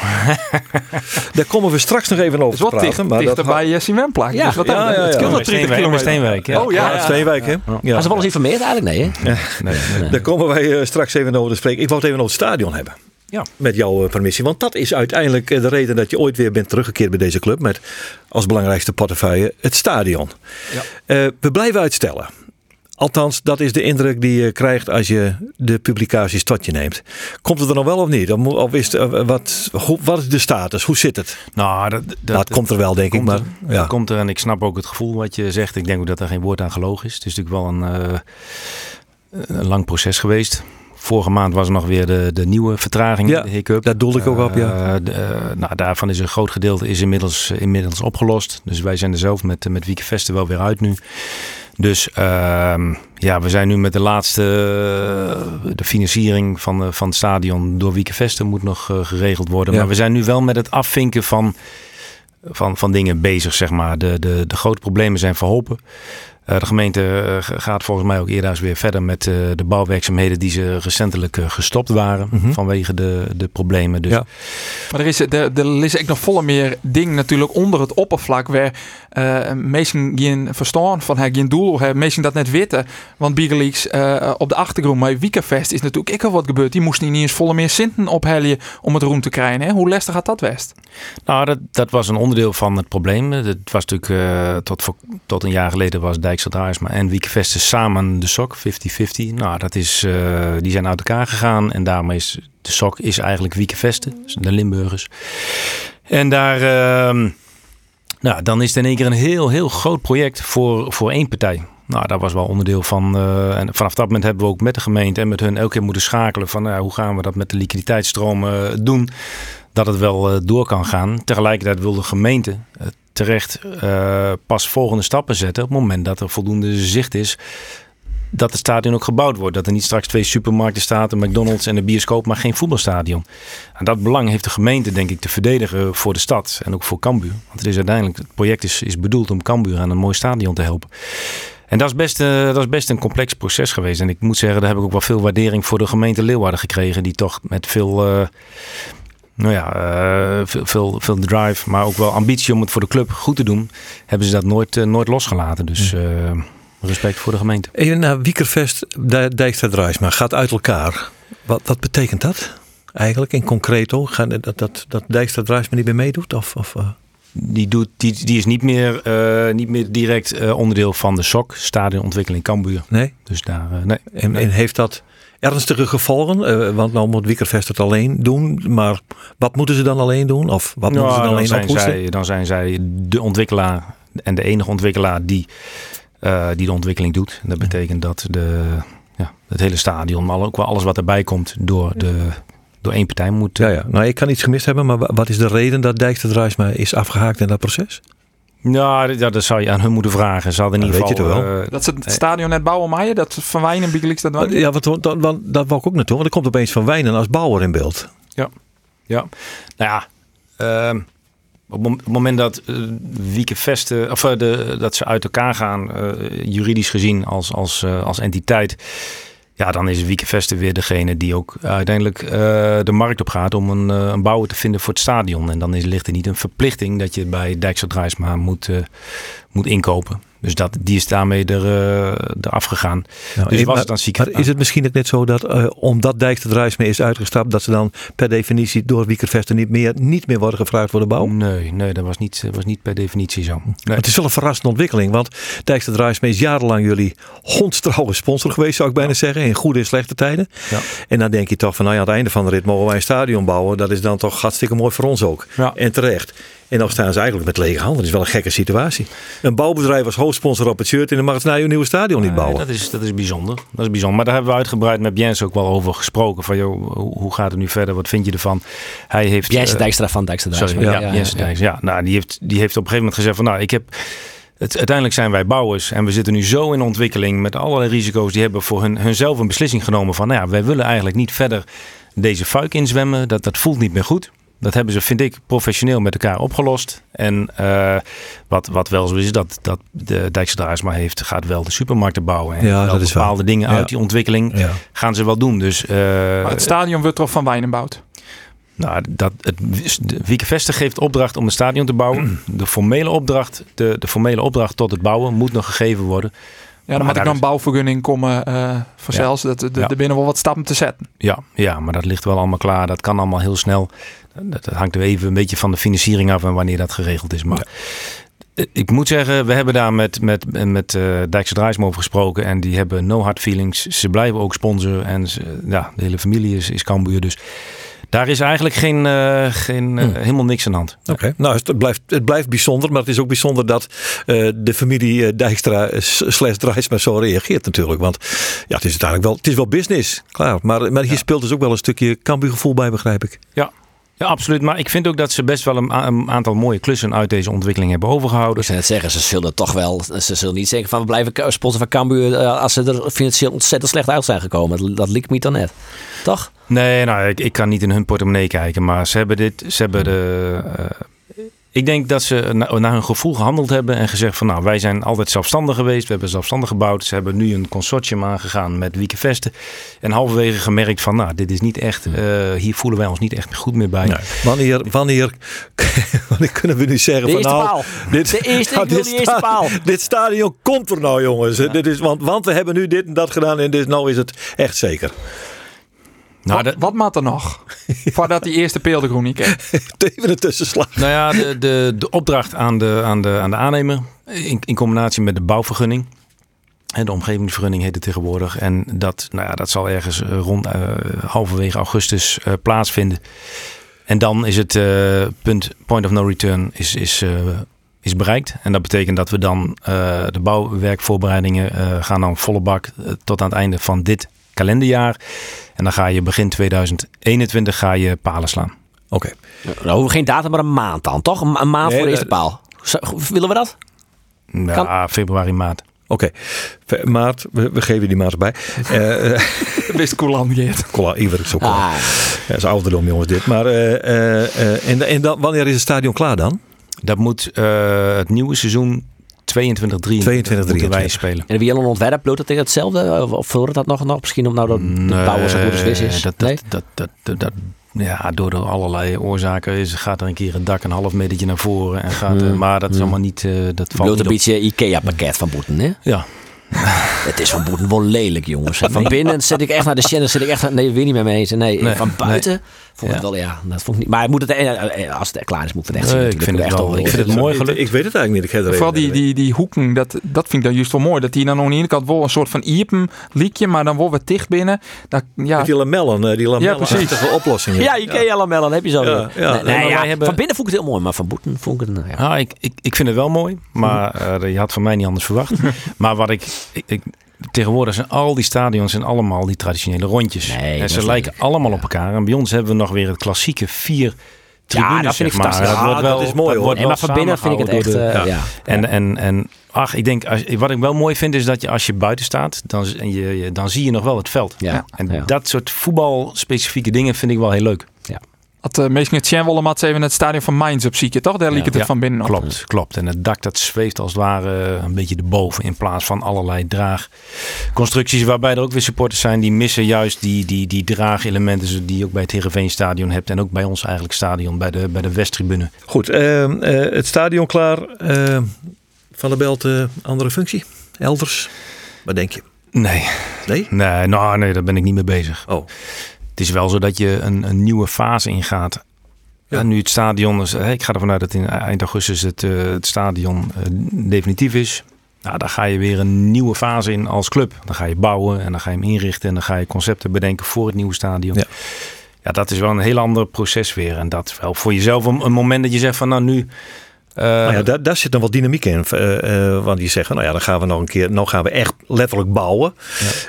Daar komen we straks nog even Het over is te wel praten. dichter, maar dichter dat bij uh, Simenplaak. Ja, dus wat ja, ja, ja. het Ja, wel 30 Steenwijk, kilometer. Steenwijk, ja. Oh Ja, ja, het is ja. twee weken. hè? Ja. Maar ze wel eens informeerd eigenlijk? Nee, hè? Nee, nee. Daar komen wij straks even over te spreken. Ik wou het even over het stadion hebben. Ja. Met jouw eh, permissie. Want dat is uiteindelijk eh, de reden dat je ooit weer bent teruggekeerd bij deze club. Met als belangrijkste portefeuille het stadion. Ja. Eh, we blijven uitstellen. Althans, dat is de indruk die je krijgt als je de publicaties tot je neemt. Komt het er nog wel of niet? Of, is het, wat, wat is de status? Hoe zit het? Nou, dat, dat, nou, het komt er wel, denk ik. Maar er. ja. Dat komt er en ik snap ook het gevoel wat je zegt. Ik denk ook dat er geen woord aan gelogen is. Het is natuurlijk wel een, een lang proces geweest. Vorige maand was er nog weer de, de nieuwe vertraging, Ja, de hiccup. daar doelde ik ook op, ja. Eh, de, eh, nou, daarvan is een groot gedeelte is inmiddels, inmiddels opgelost. Dus wij zijn er zelf met, met Wieke Vesten wel weer uit nu. Dus ehm, ja, we zijn nu met de laatste, eh, de financiering van, van het stadion door Wieke Vesten moet nog geregeld worden. Ja. Maar we zijn nu wel met het afvinken van, van, van dingen bezig, zeg maar. De, de, de grote problemen zijn verholpen. Eh, de gemeente eh, gaat volgens mij ook eerder eens weer verder met eh, de bouwwerkzaamheden die ze recentelijk gestopt waren Mhm. vanwege de, de problemen. Dus Ja. Maar er is, er, er is ook nog volle meer ding natuurlijk onder het oppervlak waar eh mensen geen verstaan van hebben, geen doel hebben, mensen dat net weten. Want Bigeleaks eh op de achtergrond bij Weekendfest is natuurlijk ik al wat gebeurd. Die moesten niet eens volle meer cinten ophellen om het roem te krijgen. Hè? Hoe lastig gaat dat west? Nou, dat, dat was een onderdeel van het probleem. Het was natuurlijk tot, voor, tot een jaar geleden was En Wiekvesten samen de sok, 50-50. Nou, dat is, eh, die zijn uit elkaar gegaan en daarmee is de sok is eigenlijk Wiekvesten, dus de Limburgers. En daar, ehm, nou, dan is het in één keer een heel, heel groot project voor, voor één partij. Nou, dat was wel onderdeel van. eh, en vanaf dat moment hebben we ook met de gemeente en met hun elke keer moeten schakelen van nou, hoe gaan we dat met de liquiditeitsstromen eh, doen dat het wel eh, door kan gaan. Tegelijkertijd wil de gemeente eh, terecht eh, pas volgende stappen zetten op het moment dat er voldoende zicht is dat het stadion ook gebouwd wordt. Dat er niet straks twee supermarkten staat, een McDonald's en een bioscoop, maar geen voetbalstadion. En dat belang heeft de gemeente denk ik te verdedigen voor de stad en ook voor Cambuur. Want het is uiteindelijk, het project is, is bedoeld om Cambuur aan een mooi stadion te helpen. En dat is, best, eh, dat is best een complex proces geweest. En ik moet zeggen, daar heb ik ook wel veel waardering voor de gemeente Leeuwarden gekregen. Die toch met veel, eh, nou ja, eh, veel, veel, veel drive, maar ook wel ambitie om het voor de club goed te doen. Hebben ze dat nooit, eh, nooit losgelaten. Dus eh, respect voor de gemeente. Naar Wiekervest, Dij- Dijkstra Draaisma, gaat uit elkaar. Wat, wat betekent dat eigenlijk in concreto? Gaan, dat, dat, dat Dijkstra Draaisma niet meer meedoet? Of, of? Die, doet, die, die is niet meer, niet meer direct onderdeel van de SOC, Stadionontwikkeling Cambuur. Nee? Dus daar, nee. En, nee. en heeft dat ernstige gevolgen? Eh, want nou moet Wiekervest het alleen doen. Maar wat moeten ze dan alleen doen? Of wat moeten ze Nou, dan alleen zijn ophoesten? zij, dan zijn zij de ontwikkelaar en de enige ontwikkelaar die, eh, die de ontwikkeling doet. En dat betekent dat de, ja, het hele stadion, maar ook wel alles wat erbij komt door de, door één partij moet. Ja, ja. Nou, ik kan iets gemist hebben, maar wa- wat is de reden dat Dijkstra is afgehaakt in dat proces? Nou, dat, dat zou je aan hun moeten vragen. Ze hadden in Dat ieder weet geval. je toch wel? eh, Dat ze het stadion net bouwen maaien, dat Van Wijnen Bigelix dat wel. Ja, want, want, want dat wou ik ook naartoe, want er komt opeens Van Wijnen als bouwer in beeld. Ja. Nou ja, ehm, op het moment dat eh Wieke Vesten, of eh, de, dat ze uit elkaar gaan, eh, juridisch gezien als, als, eh, als entiteit. Ja, dan is Wieke Vesten weer degene die ook uiteindelijk eh, de markt op gaat om een, eh, een bouwer te vinden voor het stadion. En dan is, ligt er niet een verplichting dat je bij Dijkstra Drijsma moet, eh, moet inkopen. Dus dat, die is daarmee er, eh eraf gegaan. Nou, dus eh, was maar, het dan ziek. maar is het misschien ook net zo dat eh, omdat Dijkstra Drijsma is uitgestapt, dat ze dan per definitie door Wiekervesten niet meer, niet meer worden gevraagd voor de bouw? Nee, nee, dat was niet, was niet per definitie zo. Nee. Het is wel een verrassende ontwikkeling, want Drijsma is jarenlang jullie hondstrouwe sponsor geweest, zou ik bijna zeggen, in goede en slechte tijden. Ja. En dan denk je toch van, nou ja, aan het einde van de rit mogen wij een stadion bouwen. Dat is dan toch hartstikke mooi voor ons ook. Ja. En terecht. En dan staan ze eigenlijk met lege handen. Dat is wel een gekke situatie. Een bouwbedrijf als hoofdsponsor op het shirt dan mag het nou je nieuwe stadion niet bouwen. Nee, dat, is, dat is bijzonder. Dat is bijzonder. Maar daar hebben we uitgebreid met Jens ook wel over gesproken. Van joh, hoe, gaat het nu verder? Wat vind je ervan? Hij heeft. Jens eh, Dijkstra van Dijkstra Sorry, ja, Jens Dijks. Ja, nou, die heeft, die heeft op een gegeven moment gezegd van nou, ik heb. Het, uiteindelijk zijn wij bouwers en we zitten nu zo in ontwikkeling met allerlei risico's. Die hebben voor hun, hunzelf een beslissing genomen van nou ja, wij willen eigenlijk niet verder deze fuik inzwemmen. Dat, dat voelt niet meer goed. Dat hebben ze, vind ik, professioneel met elkaar opgelost. En eh, wat, wat wel zo is, dat, dat de Dijkse Drijsma heeft, gaat wel de supermarkten bouwen. En Ja, dat is bepaalde dingen Ja. uit die ontwikkeling Ja. gaan ze wel doen. Dus eh, Maar het stadion wordt toch Van Wijnen bouwt. nou, dat, het, Wieke Vester geeft opdracht om een stadion te bouwen. De formele opdracht, de, de formele opdracht tot het bouwen moet nog gegeven worden. Ja, dan Maar moet ik dan bouwvergunning komen eh voor Ja. zelfs. Dat, de, Ja. Er binnen wel wat stappen te zetten. Ja, ja, maar dat ligt wel allemaal klaar. Dat kan allemaal heel snel. Dat, dat hangt er even een beetje van de financiering af en wanneer dat geregeld is. Maar eh, ik moet zeggen, we hebben daar met, met, met eh Dijkse over gesproken. En die hebben no hard feelings. Ze blijven ook sponsor. En ze- ja, de hele familie is, is Cambuur. Dus daar is eigenlijk geen, eh, geen, eh, helemaal niks aan de hand. Oké, nou het blijft, het blijft bijzonder, maar het is ook bijzonder dat eh, de familie Dijkstra slash Drijsma zo reageert natuurlijk. Want ja, het is uiteindelijk wel, het is wel business, klaar. Maar, maar hier speelt dus ook wel een stukje Cambuurgevoel bij, begrijp ik. Ja. Ja, absoluut. Maar ik vind ook dat ze best wel een, aantal mooie klussen uit deze ontwikkeling hebben overgehouden. Net zeggen, ze zullen toch wel, ze zullen niet zeggen van we blijven sponsor van Cambuur eh, als ze er financieel ontzettend slecht uit zijn gekomen. Dat, liep me dan net. Toch? Nee, nou, ik, ik kan niet in hun portemonnee kijken, maar ze hebben dit, ze hebben de. eh, ik denk dat ze na- naar hun gevoel gehandeld hebben en gezegd van nou, wij zijn altijd zelfstandig geweest, we hebben zelfstandig gebouwd. Ze hebben nu een consortium aangegaan met Wieke Vesten en halverwege gemerkt van nou, dit is niet echt, eh, hier voelen wij ons niet echt goed meer bij. Wanneer, wanneer, wanneer kunnen we nu zeggen De van eerste nou, paal. Dit, De eerste- dit sta- paal. Dit stadion komt er nou jongens. Dit is, want, want we hebben nu dit en dat gedaan en dit, nou is het echt zeker. Nou, wat, de- wat maakt er nog? Voordat die eerste peeldegroen niet kreeg. Even een tussenslag. Nou ja, de, de, de opdracht aan de, aan de, aan de aannemer in, in combinatie met de bouwvergunning. En de omgevingsvergunning heet het tegenwoordig. En dat, nou ja, dat zal ergens eh, rond eh, halverwege augustus eh, plaatsvinden. En dan is het eh, punt point of no return is, is, eh, is bereikt. En dat betekent dat we dan eh, de bouwwerkvoorbereidingen eh, gaan dan volle bak tot aan het einde van dit kalenderjaar. En dan ga je begin 2021 ga je palen slaan. Oké. Nou, hoeven we geen datum, maar een maand dan, toch? Een, een maand Nee, voor de eerste dat- paal. Zo, willen we dat? Ja, februari, maart. Oké, maart, we, we geven die maart erbij. Eh eh, Best coulant, Geert. Cola, Iver, zo cola. Ah, Ja, dat is ouderdom jongens dit. Maar eh, eh, eh, en, en dan, wanneer is het stadion klaar dan? Dat moet eh, het nieuwe seizoen 22, 23 22, moeten wij 23. spelen. en wie al een ontwerp, loopt dat tegen hetzelfde? Of, verhoort dat nog, nog misschien omdat dat de bouwer zo goed als is? dat, nee? dat, dat, dat, dat, ja, door de allerlei oorzaken is, gaat er een keer een dak een half metertje naar voren. En gaat, eh, maar dat is allemaal niet, eh, dat valt Bloot niet een op. beetje Ikea-pakket van Boeten, hè? Ja, Het is van Boeten wel lelijk, jongens. Van binnen zit ik echt naar de channel, zit ik echt, nee, weer niet meer mee eens. Nee, Nee, van buiten vond ik Ja. wel, ja, dat vond ik niet. Maar het moet het, eh, als het klaar is, moet het echt zien. Nee, ik vind het Moet wel- echt ik vind het mooi Ik, gelukt. ik weet het eigenlijk niet. Ik ga er even Vooral die, naar die, die hoeken, dat, dat vind ik dan juist wel mooi. Dat die dan aan de ene kant wel een soort van iepen liekje, maar dan wel wat dicht binnen. Dat, ja, Met die lamellen, eh, die lamellen oplossingen. Ja, Ikea lamellen heb je zo. Ja, weer. ja. Nee, nee, maar ja, hebben- Van binnen vond ik het heel mooi, maar van Boeten vond ik het, nou ja. Ah, ik, ik, ik vind het wel mooi, maar eh, je had van mij niet anders verwacht. maar wat ik, ik, ik, tegenwoordig zijn al die stadions zijn allemaal die traditionele rondjes. Nee, en ze lijken leuk. allemaal op elkaar. En bij ons hebben we nog weer het klassieke vier tribunes, dat vind ik maar. fantastisch. Dat wordt Ja, wel, dat is mooi, hoor. wordt Nee, maar van binnen vind ik het echt... de- eh, ja. en, en, en ach, ik denk, als, wat ik wel mooi vind is dat je als je buiten staat, dan, en je, dan zie je nog wel het veld. Ja. En Ja. dat soort voetbalspecifieke dingen vind ik wel heel leuk. Had uh, meestal het Sjenwolle mat even het stadion van Mainz op zieken, toch? Daar liep het Ja. van binnen op. Klopt, klopt. En het dak dat zweeft als het ware een beetje erboven in plaats van allerlei draagconstructies waarbij er ook weer supporters zijn die missen juist die, die, die draagelementen die je ook bij het Heerenveen stadion hebt en ook bij ons eigenlijk stadion, bij de, bij de Westtribune. Goed, ehm, eh, het stadion klaar. Ehm, van der Belt, eh, andere functie? Elders? Wat denk je? Nee, Nee? nee, nou, nee, daar ben ik niet mee bezig. Oh. Het is wel zo dat je een, een nieuwe fase ingaat. Ja. Ja. nu het stadion is, ik ga ervan uit dat in eind augustus het, eh, het stadion eh, definitief is. Nou, dan ga je weer een nieuwe fase in als club. Dan ga je bouwen en dan ga je hem inrichten en dan ga je concepten bedenken voor het nieuwe stadion. Ja. Ja, dat is wel een heel ander proces weer. En dat is wel voor jezelf een, een moment dat je zegt van nou nu. Eh, Nou ja, daar, daar zit dan wat dynamiek in. eh, eh, want die zeggen, nou ja, dan gaan we nog een keer, nou gaan we echt letterlijk bouwen.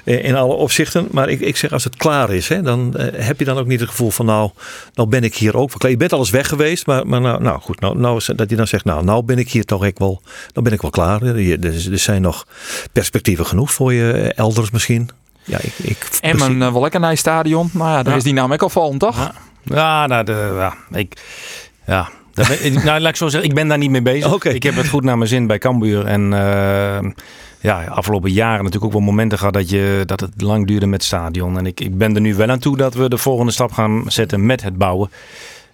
eh, in alle opzichten. Maar ik, ik zeg, als het klaar is, hè, dan heb je dan ook niet het gevoel van, nou, nou ben ik hier ook. verkleed. Je bent al eens weg geweest, maar, maar nou, nou goed, nou, nou, is- dat je dan zegt, nou, nou ben ik hier toch echt wel, nou ben ik wel klaar. Er, er, er zijn nog perspectieven genoeg voor je elders misschien. Ja, ik, ik Emmen uh, wel lekker naar stadion. Nou ja, daar Ja. is die naam ook al vallen, toch? Ja. Ja, nou, de, ja, ik, ja, ben, nou, laat ik zo zeggen, ik ben daar niet mee bezig. Ik heb het goed naar mijn zin bij Cambuur. En eh, ja, afgelopen jaren natuurlijk ook wel momenten gehad dat, je, dat het lang duurde met het stadion. En ik, ik ben er nu wel aan toe dat we de volgende stap gaan zetten met het bouwen.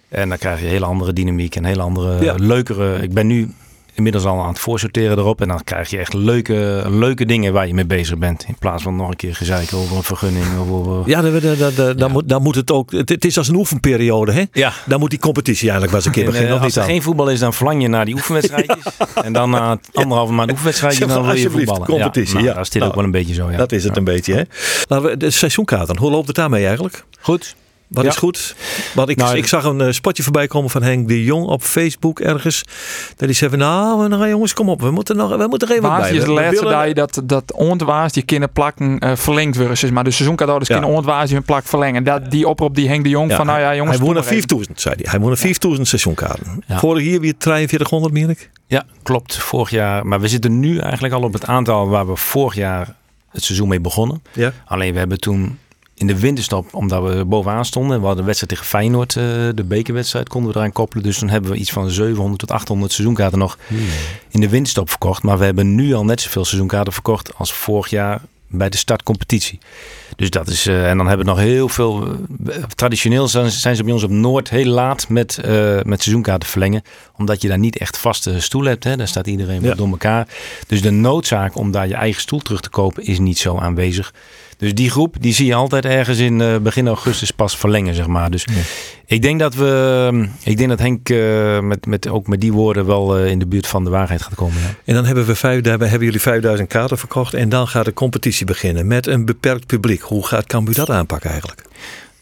En dan krijg je een hele andere dynamiek en hele andere, Ja. leukere... Ik ben nu inmiddels al aan het voorsorteren erop. En dan krijg je echt leuke, leuke dingen waar je mee bezig bent. In plaats van nog een keer gezeiken over een vergunning. Of over... Ja, dan, dan, dan, dan, moet, dan moet het ook. Het, het is als een oefenperiode, hè? ja. Dan moet die competitie eigenlijk wel eens een keer En, beginnen. eh, of als niet er geen voetbal is, dan verlang je naar die oefenwedstrijdjes. En dan na anderhalve maand oefenwedstrijdje, dan wil je voetballen. competitie, nou, ja. Dat is dit Nou, ook wel een beetje zo, ja. Dat is het een beetje, hè? Laten we, de seizoenkaarten, hoe loopt het daarmee eigenlijk? Goed. Wat Ja. is goed? Want ik, Nou, ik zag een eh, spotje voorbij komen van Henk de Jong op Facebook ergens. Dat die zei van, nou, nou jongens, kom op. We moeten, nog, we moeten er even bij. is de We- we laatste dag dat, dat ontwaas die kunnen plakken eh, verlengd worden. Maar de seizoencadeaus Ja. kunnen ontwaas die een plak verlengen. Dat, die oproep die Henk de Jong Ja, van nou ja jongens. hij maar even. 5000, zei hij. Hij won een 5000 seizoenkaarten. Ja. Vorig jaar weer 4300, meen ik. Ja, klopt. Vorig jaar. Maar we zitten nu eigenlijk al op het aantal waar we vorig jaar het seizoen mee begonnen. Ja. Alleen we hebben toen in de winterstop, omdat we bovenaan stonden. We hadden een wedstrijd tegen Feyenoord, eh, de bekerwedstrijd, konden we eraan koppelen. Dus toen hebben we iets van 700 tot 800 seizoenkaarten nog in de winterstop verkocht. Maar we hebben nu al net zoveel seizoenkaarten verkocht als vorig jaar bij de startcompetitie. Dus dat is, eh, en dan hebben we nog heel veel. eh, traditioneel zijn, zijn ze bij ons op Noord heel laat met, eh, met seizoenkaarten verlengen. Omdat je daar niet echt vaste stoel hebt. Hè. Daar staat iedereen Ja. door elkaar. Dus de noodzaak om daar je eigen stoel terug te kopen is niet zo aanwezig. Dus die groep die zie je altijd ergens in begin augustus pas verlengen, zeg maar. Dus ik denk dat we, ik denk dat Henk met, met, ook met die woorden wel in de buurt van de waarheid gaat komen. Ja. En dan hebben, we vijf, daarbij hebben jullie 5000 kaarten verkocht. En dan gaat de competitie beginnen met een beperkt publiek. Hoe gaat Cambuur dat aanpakken eigenlijk?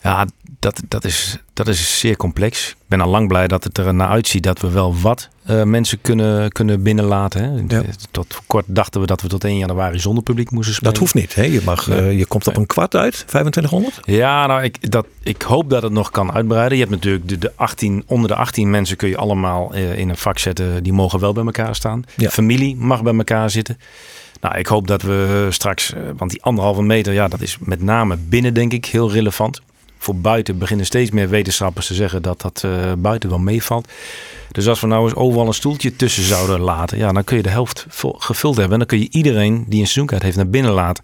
Ja, dat, dat, is, dat is zeer complex. Ik ben al lang blij dat het er naar uitziet dat we wel wat eh, mensen kunnen, kunnen binnenlaten. Hè. Ja. Tot kort dachten we dat we tot 1 januari zonder publiek moesten spelen. Dat hoeft niet. Hè? Je, mag, Nee. eh, je komt op een kwart uit, 2500. Ja, nou, ik, dat, ik hoop dat het nog kan uitbreiden. Je hebt natuurlijk de, de 18, onder de 18 mensen kun je allemaal eh, in een vak zetten. Die mogen wel bij elkaar staan. Ja. Familie mag bij elkaar zitten. Nou, ik hoop dat we straks, eh, want die anderhalve meter, ja, dat is met name binnen denk ik heel relevant. Voor buiten beginnen steeds meer wetenschappers te zeggen dat dat eh, buiten wel meevalt. Dus als we nou eens overal een stoeltje tussen zouden laten, ja, dan kun je de helft gevuld hebben. En dan kun je iedereen die een seizoenkaart heeft naar binnen laten.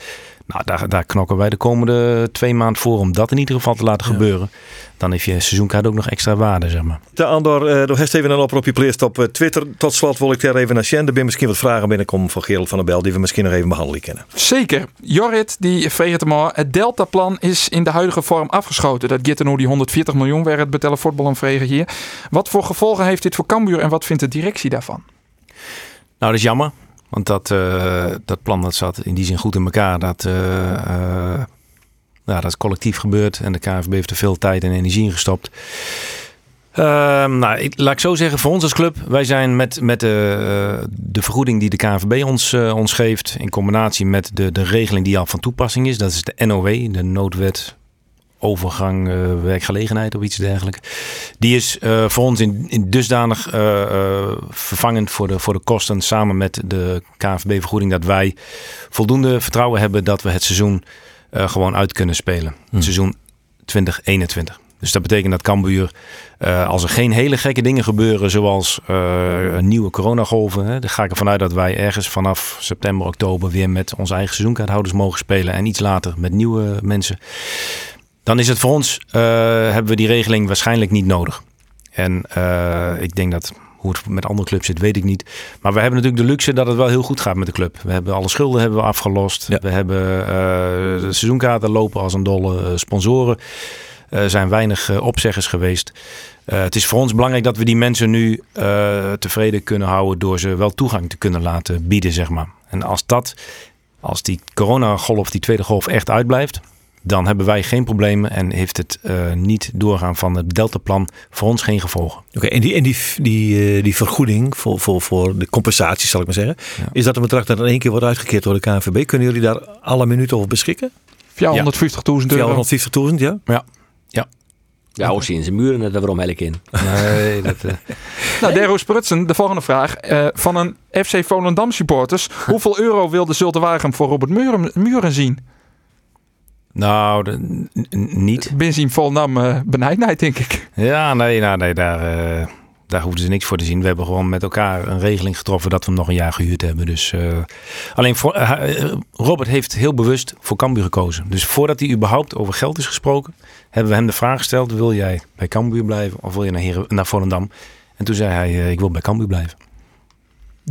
Nou, daar, daar knokken wij de komende twee maanden voor om dat in ieder geval te laten gebeuren. Dan heeft je seizoenkaart ook nog extra waarde, zeg maar. De Andor, eh door heeft even een oproepje pleest op eh, Twitter. Tot slot wil ik daar even naar Sjen. Er zijn misschien wat vragen binnenkomen van Gerald van der Bel. Die we misschien nog even behandelen kunnen. Zeker. Jorrit die vreegt het maar. Het Deltaplan is in de huidige vorm afgeschoten. Dat gaat die 140 miljoen waar het betellen voetbal en vregen hier. Wat voor gevolgen heeft dit voor Cambuur en wat vindt de directie daarvan? Nou, dat is jammer. Want dat, eh, dat plan dat zat in die zin goed in elkaar. Dat, eh, eh, dat is collectief gebeurd. En de KNVB heeft er veel tijd en energie in gestopt. Ehm, nou, ik, laat ik zo zeggen, voor ons als club, wij zijn met, met de, vergoeding die de KNVB ons, ons geeft, in combinatie met de, de regeling die al van toepassing is, dat is de NOW, de noodwet overgang eh, werkgelegenheid of iets dergelijks. Die is eh, voor ons in, in dusdanig eh, vervangend voor de, voor de kosten samen met de KNVB-vergoeding dat wij voldoende vertrouwen hebben dat we het seizoen gewoon uit kunnen spelen. Het seizoen 2021. Dus dat betekent dat Cambuur, als er geen hele gekke dingen gebeuren, zoals een nieuwe coronagolven, hè, dan ga ik ervan uit dat wij ergens vanaf september, oktober weer met onze eigen seizoenkaarthouders mogen spelen en iets later met nieuwe mensen. Dan is het voor ons, eh, hebben we die regeling waarschijnlijk niet nodig. En eh, ik denk dat hoe het met andere clubs zit, weet ik niet. Maar we hebben natuurlijk de luxe dat het wel heel goed gaat met de club. We hebben alle schulden hebben we afgelost. Ja. We hebben eh, de seizoenkaarten lopen als een dolle sponsoren. Er zijn weinig opzeggers geweest. Het is voor ons belangrijk dat we die mensen nu tevreden kunnen houden door ze wel toegang te kunnen laten bieden, zeg maar. En als dat, als die coronagolf, die tweede golf echt uitblijft, dan hebben wij geen problemen en heeft het eh, niet doorgaan van het deltaplan voor ons geen gevolgen. Oké, en die, en die, die, eh, die vergoeding voor, voor, voor de compensatie, zal ik maar zeggen. Ja. Is dat een bedrag dat in één keer wordt uitgekeerd door de KNVB? Kunnen jullie daar alle minuten over beschikken? 450.000 euro. 450.000, ja? Ja, hoe zien ze muren er waarom ik in? Nee, dat, eh, Nou, Dero Sprutsen, de volgende vraag. Eh, van een FC Volendam supporters. Hoeveel euro wilde Zulte Waregem voor Robert Muren, Muren zien? Nou, de- n- n- niet. Benzien Volendam eh benijdheid, denk ik. Ja, nee, nou, nee daar, eh, daar hoefden ze niks voor te zien. We hebben gewoon met elkaar een regeling getroffen dat we hem nog een jaar gehuurd hebben. Dus, eh, alleen voor, Robert heeft heel bewust voor Cambuur gekozen. Dus voordat hij überhaupt over geld is gesproken, hebben we hem de vraag gesteld: wil jij bij Cambuur blijven of wil je naar, Heren, naar Volendam? En toen zei hij: ik wil bij Cambuur blijven.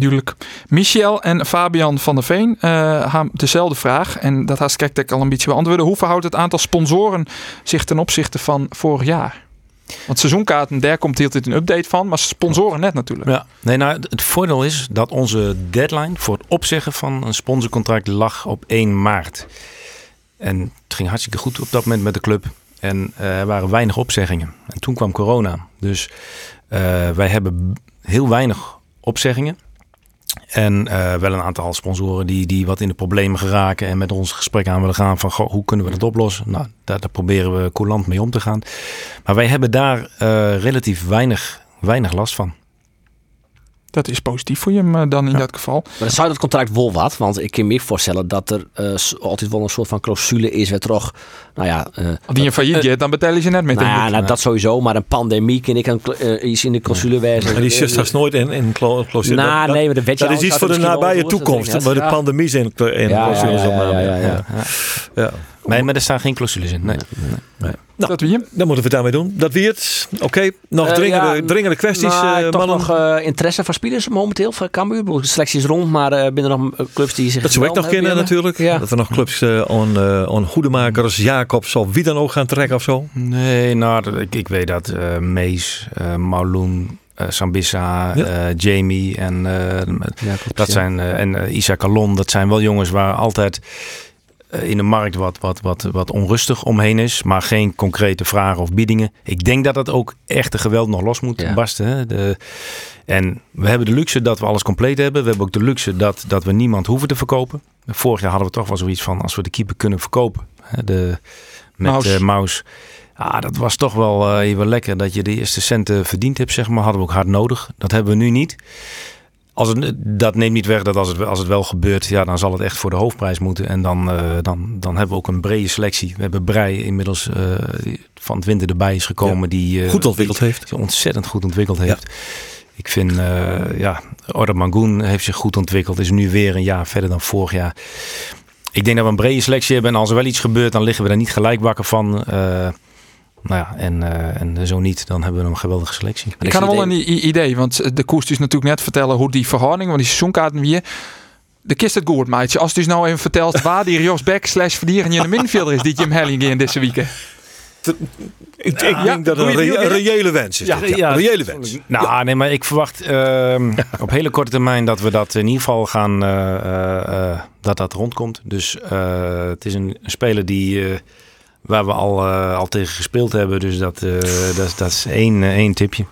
Duidelijk. Michel en Fabian van der Veen eh hebben dezelfde vraag. En dat had Skektek al een beetje beantwoorden. Hoe verhoudt het aantal sponsoren zich ten opzichte van vorig jaar? Want seizoenkaarten, daar komt altijd een update van. Maar sponsoren net natuurlijk. Ja, nee, nou, het- het voordeel is dat onze deadline voor het opzeggen van een sponsorcontract lag op 1 maart. En het ging hartstikke goed op dat moment met de club. En eh, er waren weinig opzeggingen. En toen kwam corona. Dus eh, wij hebben heel weinig opzeggingen. En eh, wel een aantal sponsoren die, die wat in de problemen geraken en met ons gesprek aan willen gaan van hoe kunnen we dat oplossen? Nou, daar, daar proberen we coulant mee om te gaan. Maar wij hebben daar eh, relatief weinig, weinig last van. Dat is positief voor je eh, dan in dat geval. Maar dan zou dat contract wel wat, want ik kan me voorstellen dat er eh, altijd wel een soort van clausule is waar toch, nou ja, eh, Als die je failliet gaat, dan betalen ze net met nou ja, een nou, dat sowieso, maar een pandemie kan ik een, eh, iets in de clausule wijzen. En die zit straks nooit in, in clausule. Nou, Dat- nee, maar de Dat is iets voor de nabije toekomst. Maar de ja. pandemie zijn in Ja, ja, clausules ja, ja, Nee, maar er staan geen clausules in. Nee. Dat wie je? Dan moeten we het daarmee doen. Dat wie het. Oké, nog Eh, dringende, ja, dringende kwesties, Nou, eh, toch nog eh, interesse van spelers momenteel van Cambuur. De selectie is rond, maar eh binnen nog clubs die zich Dat zou ik nog kennen natuurlijk. Ja. Dat er nog clubs eh on, eh, on Hoedemakers, Jacobs of wie dan ook gaan trekken of zo. Nee, nou, dat- ik, ik weet dat eh Mees, eh Mauloen, eh, Sambissa, Ja. eh, Jamie en, eh, Ja, klopt, dat ja. zijn, eh, en Isaac Alon. Dat zijn wel jongens waar altijd in de markt wat, wat, wat, wat onrustig omheen is. Maar geen concrete vragen of biedingen. Ik denk dat dat ook echt de geweld nog los moet Ja. barsten. Hè? De, en we hebben de luxe dat we alles compleet hebben. We hebben ook de luxe dat, dat we niemand hoeven te verkopen. Vorig jaar hadden we toch wel zoiets van als we de keeper kunnen verkopen. Hè? De, met Maus. eh, Maus. Ja, dat was toch wel eh, even lekker dat je de eerste centen verdiend hebt, zeg maar. Hadden we ook hard nodig. Dat hebben we nu niet. Als het, dat neemt niet weg dat als het, als het wel gebeurt, ja, dan zal het echt voor de hoofdprijs moeten. En dan, eh, dan, dan hebben we ook een brede selectie. We hebben Brei inmiddels eh, van het winter erbij is gekomen. Die eh, Goed ontwikkeld heeft. die ontzettend goed ontwikkeld heeft. Ik vind, ja, Order Mangoen heeft zich goed ontwikkeld. Is nu weer een jaar verder dan vorig jaar. Ik denk dat we een brede selectie hebben. En als er wel iets gebeurt, dan liggen we daar niet gelijk wakker van. Eh, nou ja, en, eh, en zo niet, dan hebben we een geweldige selectie. Ik had wel een idee, want de koers is natuurlijk net vertellen hoe die verhouding, want die seizoenkaarten weer. De kist het goed, maatje. Als dus nou even vertelt waar die Jos Beck slash verdieren in de middenvelder is die Jim Helling in deze week. Ik, denk dat het een, reële wens is. Ja, dit, Ja, ja, een reële wens. Nou, nee, maar ik verwacht ehm, op hele korte termijn dat we dat in ieder geval gaan, eh, eh, eh, dat dat rondkomt. Dus eh, het is een, een speler die eh, waar we al, eh, al tegen gespeeld hebben. Dus dat, eh, dat, is- dat is één, eh, één tipje.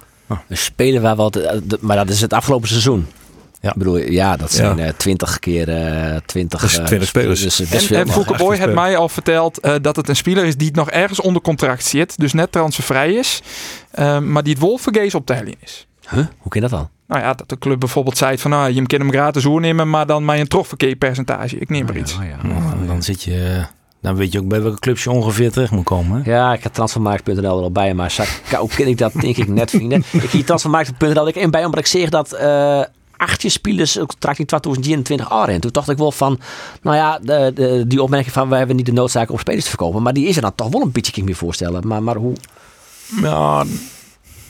We spelen waar wat, maar dat is het afgelopen seizoen. Ja. Ik bedoel, ja, dat zijn eh, twintig keer eh 20, Dat is eh, 20 spelers. Dus En, en Boy 18 heeft mij al verteld eh, dat het een speler is die nog ergens onder contract zit. Dus net transfervrij is. eh, maar die het Wolvergees op de helling is. Huh? Hoe kan dat dan? Nou ja, dat de club bijvoorbeeld zei van nou, je kan hem gratis oornemen, maar dan maar een terugverkeerpercentage. Ik neem maar iets. Oh, ja. Nou, dan, zit je, dan weet je ook bij welke clubs je ongeveer terecht moet komen. Hè? Ja, ik heb transfermarkt.nl er al bij, maar hoe ken ik dat denk ik net vinden. ik hier transfermarkt.nl ik in bij omdat ik zeg dat eh achtje spelers ook contract in 2021 jaar en toen dacht ik wel van, nou ja, de, de, die opmerking van we hebben niet de noodzaak om spelers te verkopen, maar die is er dan toch wel een beetje kan ik me voorstellen. Maar, maar hoe? Ja,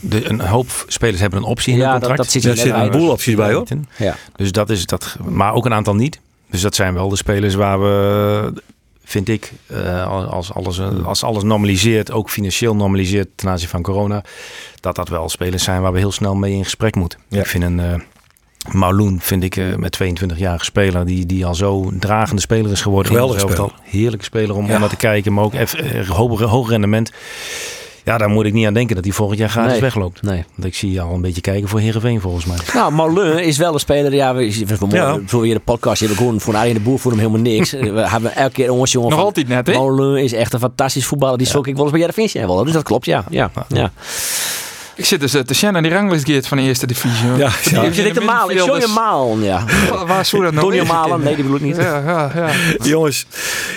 de, een hoop spelers hebben een optie in Ja, hun dat- contract. dat zit net zitten een bij. boel opties bij hoor. Ja. Dus dat is dat, maar ook een aantal niet. Dus dat zijn wel de spelers waar we, vind ik, eh, als, alles, als alles normaliseert, ook financieel normaliseert ten aanzien van corona, dat dat wel spelers zijn waar we heel snel mee in gesprek moeten. Ja. Ik vind een uh, Mauloen, vind ik eh, met 22-jarige speler, die, die al zo dragende speler is geworden. Ons elftal. Heerlijke speler om, om naar te kijken, maar ook even, eh, hoog, hoog rendement. Ja, daar moet ik niet aan denken dat hij volgend jaar gratis Nee. wegloopt. Nee. Want ik zie je al een beetje kijken voor Heerenveen volgens mij. Nou, Molen is wel een speler. Ja, we, we, we, Ja. voor je de podcast hebben gewoon voor Arjen de Boer voor hem helemaal niks. we hebben elke keer jongens jongen. Nog van- altijd net, hè? Molen is echt een fantastisch voetballer. Die zoek ik wel eens bij Jereveen zijn wel. Dus dat klopt, ja. ja, ja. Ik zit dus eh, te Shannon die ranglistgeert van de eerste divisie. Ja, ja. Ik zit te malen. Ik show je malen, ja. Waar- zou dat nou Donnie Malen, nee, die bedoel ik niet. Ja, ja, ja. Jongens,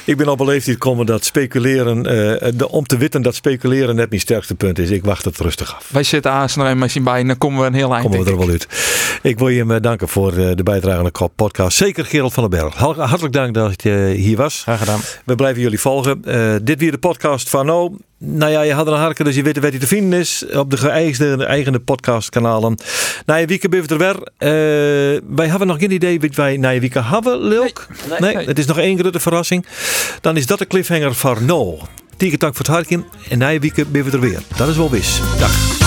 ik ben op een leeftijd gekomen dat speculeren, eh, de, om te weten dat speculeren net mijn sterkste punt is. Ik wacht het rustig af. Wij zitten aan nog even zien bij en dan komen we een heel eind. Komen we er wel uit. Ik wil je eh, danken voor eh, de bijdrage aan de Kop podcast. Zeker Gerald van den Berg. Har- Hartelijk dank dat je hier was. Graag gedaan. We blijven jullie volgen. Eh, dit weer de podcast van nou. Nou ja, je had een harken, dus je weet waar hij te vinden is. Op de geëigende eigen podcastkanalen. Na je week ben we er weer. Eh, wij hebben nog geen idee wat wij na je week hebben, Leuk. Nee, Nee. het is nog één grote verrassing. Dan is dat de cliffhanger van nou. Tien dank voor het harken. En na ben we er weer. Dat is wel wis. Dag.